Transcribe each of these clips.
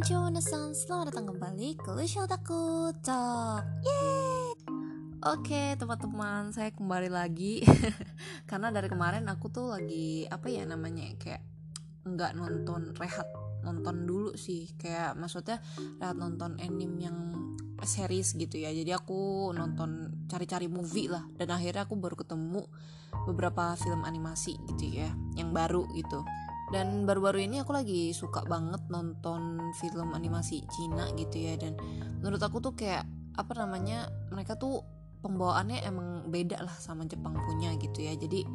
minasan, selamat datang kembali ke Lucio Otaku Talk. Yeay! Oke teman-teman, saya kembali lagi. Karena dari kemarin aku tuh lagi, apa ya namanya, kayak nggak nonton, rehat nonton dulu sih. Kayak maksudnya rehat nonton anime yang series gitu ya. Jadi aku nonton cari-cari movie lah. Dan akhirnya aku baru ketemu beberapa film animasi gitu ya Yang baru gitu dan baru-baru ini aku lagi suka banget nonton film animasi Cina gitu ya. Dan menurut aku tuh kayak apa namanya mereka tuh pembawaannya emang beda lah sama Jepang punya gitu ya. Jadi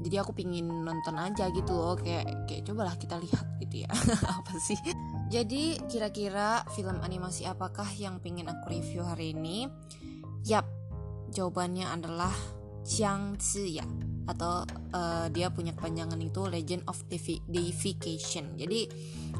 jadi aku pingin nonton aja gitu loh. Kayak kayak cobalah kita lihat gitu ya. Apa sih? Jadi kira-kira film animasi apakah yang pingin aku review hari ini? Yap jawabannya adalah Jiang ya atau uh, dia punya kepanjangan itu Legend of Deification. Jadi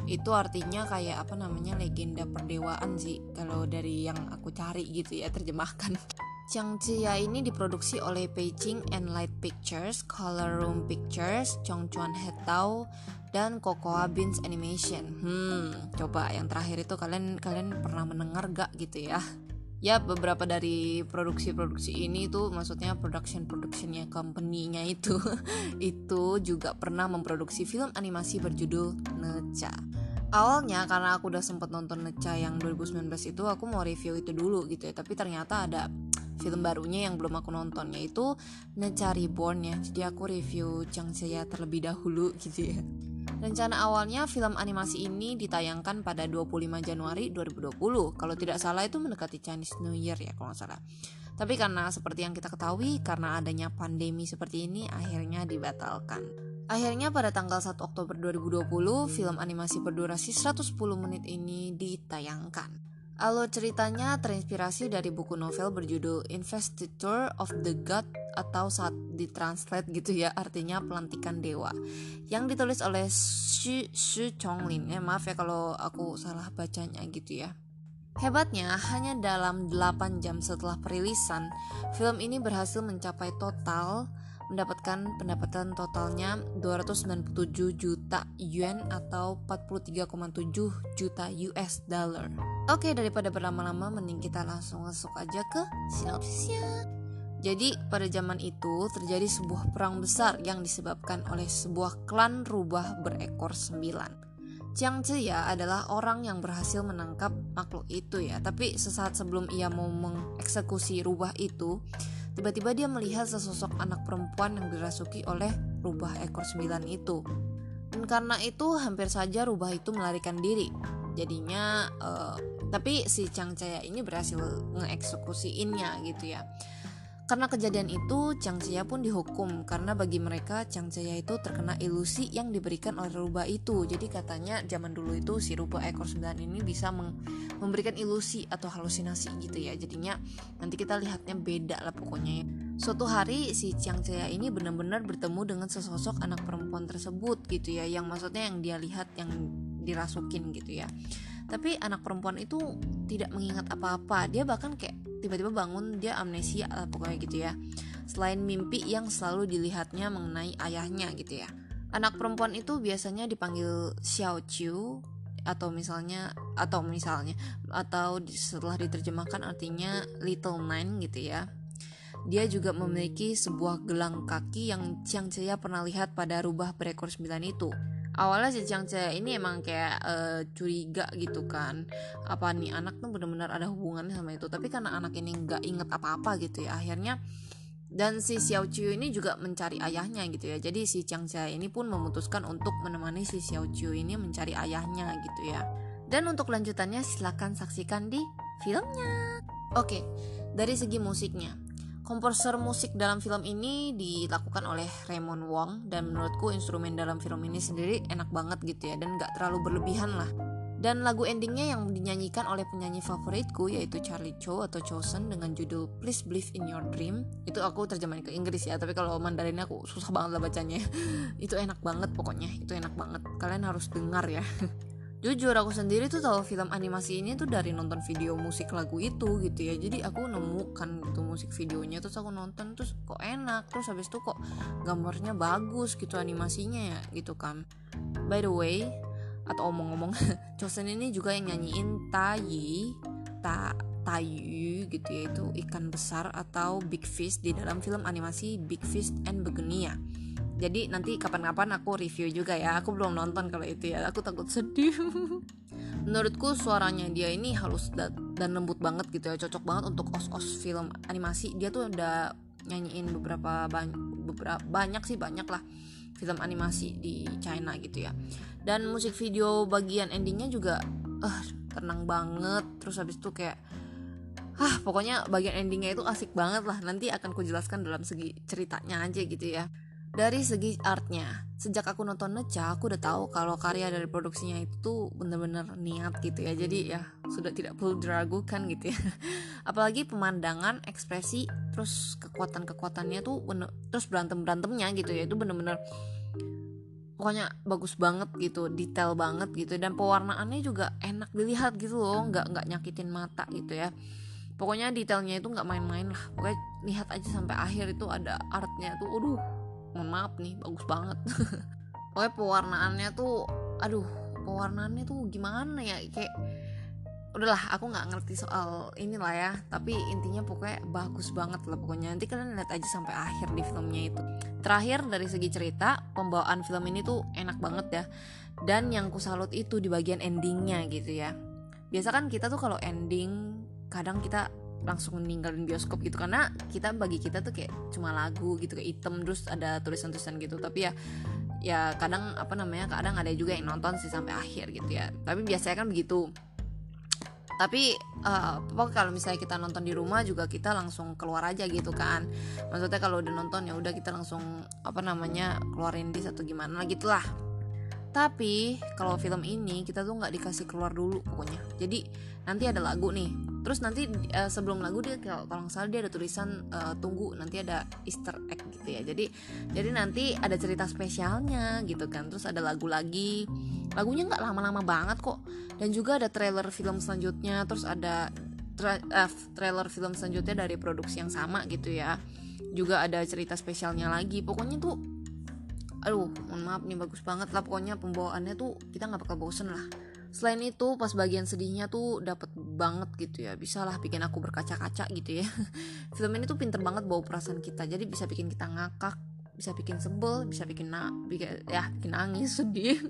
itu artinya kayak apa namanya legenda perdewaan sih kalau dari yang aku cari gitu ya terjemahkan. Changzhiya ini diproduksi oleh Beijing and Light Pictures, Color Room Pictures, Chongchuan Hetao, dan Cocoa Beans Animation. Hmm, coba yang terakhir itu kalian kalian pernah mendengar gak gitu ya? Ya beberapa dari produksi-produksi ini tuh maksudnya production productionnya company-nya itu itu juga pernah memproduksi film animasi berjudul Necha. Awalnya karena aku udah sempet nonton Necha yang 2019 itu aku mau review itu dulu gitu ya. Tapi ternyata ada film barunya yang belum aku nonton yaitu Necha Reborn ya. Jadi aku review Chang Saya terlebih dahulu gitu ya Rencana awalnya film animasi ini ditayangkan pada 25 Januari 2020. Kalau tidak salah itu mendekati Chinese New Year ya kalau nggak salah. Tapi karena seperti yang kita ketahui karena adanya pandemi seperti ini akhirnya dibatalkan. Akhirnya pada tanggal 1 Oktober 2020 film animasi berdurasi 110 menit ini ditayangkan. Alur ceritanya terinspirasi dari buku novel berjudul Investiture of the God atau saat ditranslate gitu ya artinya pelantikan dewa yang ditulis oleh Xu, Xu Chonglin. Ya maaf ya kalau aku salah bacanya gitu ya. Hebatnya, hanya dalam 8 jam setelah perilisan, film ini berhasil mencapai total mendapatkan pendapatan totalnya 297 juta yuan atau 43,7 juta US dollar. Oke, daripada berlama-lama mending kita langsung masuk aja ke sinopsisnya. Jadi pada zaman itu terjadi sebuah perang besar yang disebabkan oleh sebuah klan rubah berekor sembilan. Jiang Zhiya adalah orang yang berhasil menangkap makhluk itu ya, tapi sesaat sebelum ia mau mengeksekusi rubah itu, Tiba-tiba dia melihat sesosok anak perempuan yang dirasuki oleh rubah ekor sembilan itu. Dan karena itu hampir saja rubah itu melarikan diri. Jadinya, uh, tapi si Chang Chaya ini berhasil ngeeksekusiinnya gitu ya. Karena kejadian itu, Chang Chaya pun dihukum karena bagi mereka Chang Chaya itu terkena ilusi yang diberikan oleh rubah itu. Jadi katanya zaman dulu itu si rubah ekor sembilan ini bisa memberikan ilusi atau halusinasi gitu ya. Jadinya nanti kita lihatnya beda lah pokoknya. Suatu hari si Chang Chaya ini benar-benar bertemu dengan sesosok anak perempuan tersebut gitu ya, yang maksudnya yang dia lihat yang dirasukin gitu ya tapi anak perempuan itu tidak mengingat apa-apa. Dia bahkan kayak tiba-tiba bangun dia amnesia lah pokoknya gitu ya. Selain mimpi yang selalu dilihatnya mengenai ayahnya gitu ya. Anak perempuan itu biasanya dipanggil Xiao Chiu atau misalnya atau misalnya atau setelah diterjemahkan artinya Little Nine gitu ya. Dia juga memiliki sebuah gelang kaki yang Chiang Chia pernah lihat pada rubah berekor sembilan itu awalnya si Chang Che ini emang kayak uh, curiga gitu kan. Apa nih anak tuh benar-benar ada hubungannya sama itu. Tapi karena anak ini nggak inget apa-apa gitu ya akhirnya dan si Xiao Chiu ini juga mencari ayahnya gitu ya. Jadi si Chang Che ini pun memutuskan untuk menemani si Xiao Chiu ini mencari ayahnya gitu ya. Dan untuk lanjutannya silahkan saksikan di filmnya. Oke dari segi musiknya Komposer musik dalam film ini dilakukan oleh Raymond Wong dan menurutku instrumen dalam film ini sendiri enak banget gitu ya dan gak terlalu berlebihan lah. Dan lagu endingnya yang dinyanyikan oleh penyanyi favoritku yaitu Charlie Cho atau Chosen dengan judul Please Believe in Your Dream. Itu aku terjemahin ke Inggris ya tapi kalau Mandarinnya aku susah banget lah bacanya. Itu enak banget pokoknya itu enak banget. Kalian harus dengar ya jujur aku sendiri tuh tahu film animasi ini tuh dari nonton video musik lagu itu gitu ya. Jadi aku nemukan itu musik videonya terus aku nonton terus kok enak terus habis itu kok gambarnya bagus gitu animasinya ya gitu kan. By the way atau omong-omong Chosen ini juga yang nyanyiin Tayi Ta Tayu gitu ya. Itu ikan besar atau Big Fish di dalam film animasi Big Fish and Begonia jadi nanti kapan-kapan aku review juga ya. Aku belum nonton kalau itu ya. Aku takut sedih. Menurutku suaranya dia ini halus dan lembut banget gitu ya. Cocok banget untuk os-os film animasi. Dia tuh udah nyanyiin beberapa banyak beberapa banyak sih banyak lah film animasi di China gitu ya. Dan musik video bagian endingnya juga uh, tenang banget. Terus habis itu kayak ah pokoknya bagian endingnya itu asik banget lah. Nanti akan kujelaskan dalam segi ceritanya aja gitu ya dari segi artnya sejak aku nonton Neca aku udah tahu kalau karya dari produksinya itu bener-bener niat gitu ya. Jadi ya sudah tidak perlu diragukan gitu ya. Apalagi pemandangan ekspresi terus kekuatan kekuatannya tuh bener, terus berantem berantemnya gitu ya. Itu bener-bener pokoknya bagus banget gitu detail banget gitu. Dan pewarnaannya juga enak dilihat gitu loh nggak nggak nyakitin mata gitu ya. Pokoknya detailnya itu nggak main-main lah. Pokoknya lihat aja sampai akhir itu ada artnya tuh aduh mohon maaf nih bagus banget. Pokoknya pewarnaannya tuh aduh pewarnaannya tuh gimana ya? Kayak udahlah aku nggak ngerti soal inilah ya. Tapi intinya pokoknya bagus banget lah pokoknya. Nanti kalian lihat aja sampai akhir di filmnya itu. Terakhir dari segi cerita pembawaan film ini tuh enak banget ya. Dan yang ku salut itu di bagian endingnya gitu ya. Biasa kan kita tuh kalau ending kadang kita langsung ninggalin bioskop gitu. Karena kita bagi kita tuh kayak cuma lagu gitu kayak item terus ada tulisan-tulisan gitu. Tapi ya ya kadang apa namanya kadang ada juga yang nonton sih sampai akhir gitu ya. Tapi biasanya kan begitu. Tapi uh, kalau misalnya kita nonton di rumah juga kita langsung keluar aja gitu kan. Maksudnya kalau udah nonton ya udah kita langsung apa namanya keluarin di satu gimana gitulah. Tapi kalau film ini kita tuh nggak dikasih keluar dulu pokoknya. Jadi nanti ada lagu nih terus nanti uh, sebelum lagu dia kalau nggak salah dia ada tulisan uh, tunggu nanti ada Easter egg gitu ya. Jadi jadi nanti ada cerita spesialnya gitu kan. Terus ada lagu lagi. Lagunya nggak lama-lama banget kok. Dan juga ada trailer film selanjutnya. Terus ada tra uh, trailer film selanjutnya dari produksi yang sama gitu ya. Juga ada cerita spesialnya lagi. Pokoknya tuh aduh mohon maaf nih bagus banget lah. Pokoknya pembawaannya tuh kita nggak bakal bosen lah. Selain itu pas bagian sedihnya tuh dapet banget gitu ya. Bisa lah bikin aku berkaca-kaca gitu ya. Film ini tuh pinter banget bawa perasaan kita. Jadi bisa bikin kita ngakak bisa bikin sebel bisa bikin na bikin, ya bikin nangis sedih.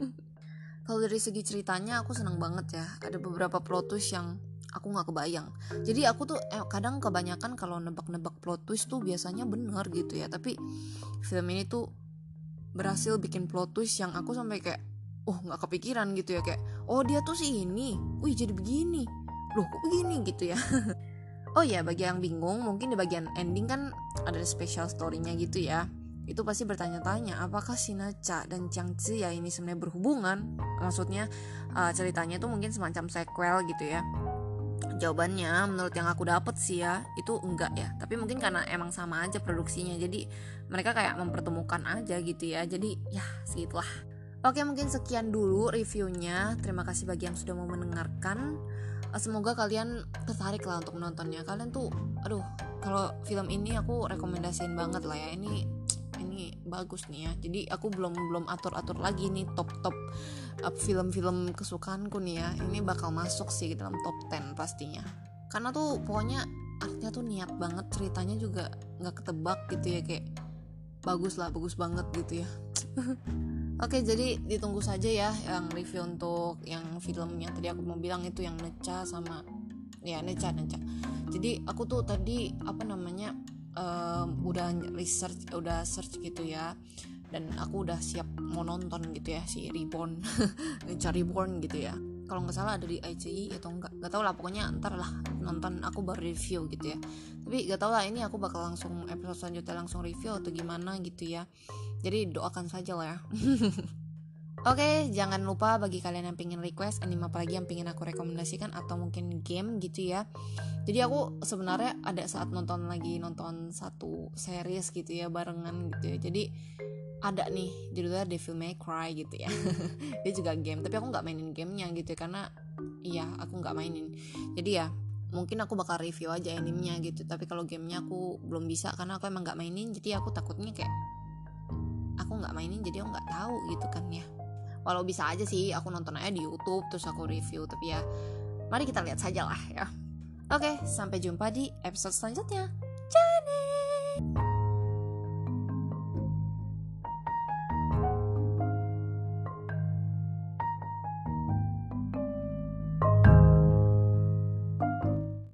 Kalau dari segi ceritanya aku senang banget ya. Ada beberapa plot twist yang aku nggak kebayang. Jadi aku tuh eh, kadang kebanyakan kalau nebak-nebak plot twist tuh biasanya bener gitu ya. Tapi film ini tuh berhasil bikin plot twist yang aku sampai kayak oh nggak kepikiran gitu ya. Kayak oh dia tuh sih ini. Wih jadi begini loh kok begini? Gitu ya. Oh ya bagi yang bingung mungkin di bagian ending kan ada special story-nya gitu ya. Itu pasti bertanya-tanya apakah Sinacha dan Chang Zi ya ini sebenarnya berhubungan? Maksudnya uh, ceritanya itu mungkin semacam sequel gitu ya. Jawabannya menurut yang aku dapet sih ya itu enggak ya. Tapi mungkin karena emang sama aja produksinya jadi mereka kayak mempertemukan aja gitu ya. Jadi ya segitulah. Oke mungkin sekian dulu reviewnya. Terima kasih bagi yang sudah mau mendengarkan semoga kalian tertarik lah untuk menontonnya. Kalian tuh aduh kalau film ini aku rekomendasiin banget lah ya. Ini ini bagus nih ya. Jadi aku belum belum atur atur lagi nih top top uh, film-film kesukaanku nih ya. Ini bakal masuk sih dalam top 10 pastinya. Karena tuh pokoknya artinya tuh niat banget ceritanya juga nggak ketebak gitu ya. Kayak bagus lah bagus banget gitu ya Oke jadi ditunggu saja ya yang review untuk yang film yang tadi aku mau bilang itu yang Neca sama ya Neca Neca. Jadi aku tuh tadi apa namanya um, udah research udah search gitu ya. Dan aku udah siap mau nonton gitu ya si Reborn. Cari Reborn gitu ya kalau nggak salah ada di ICI atau enggak nggak tau lah pokoknya ntar lah nonton aku baru review gitu ya. Tapi nggak tau lah ini aku bakal langsung episode selanjutnya langsung review atau gimana gitu ya. Jadi doakan saja lah ya Oke, jangan lupa bagi kalian yang pengen request anime apa lagi yang pengen aku rekomendasikan atau mungkin game gitu ya. Jadi aku sebenarnya ada saat nonton lagi nonton satu series gitu ya barengan gitu ya. Jadi ada nih judulnya Devil May Cry gitu ya. Dia juga game, tapi aku nggak mainin gamenya gitu ya karena iya aku nggak mainin. Jadi ya mungkin aku bakal review aja animenya gitu. Tapi kalau gamenya aku belum bisa karena aku emang nggak mainin. Jadi aku takutnya kayak aku nggak mainin jadi aku nggak tahu gitu kan ya walau bisa aja sih aku nonton aja di YouTube terus aku review tapi ya mari kita lihat saja lah ya. Oke sampai jumpa di episode selanjutnya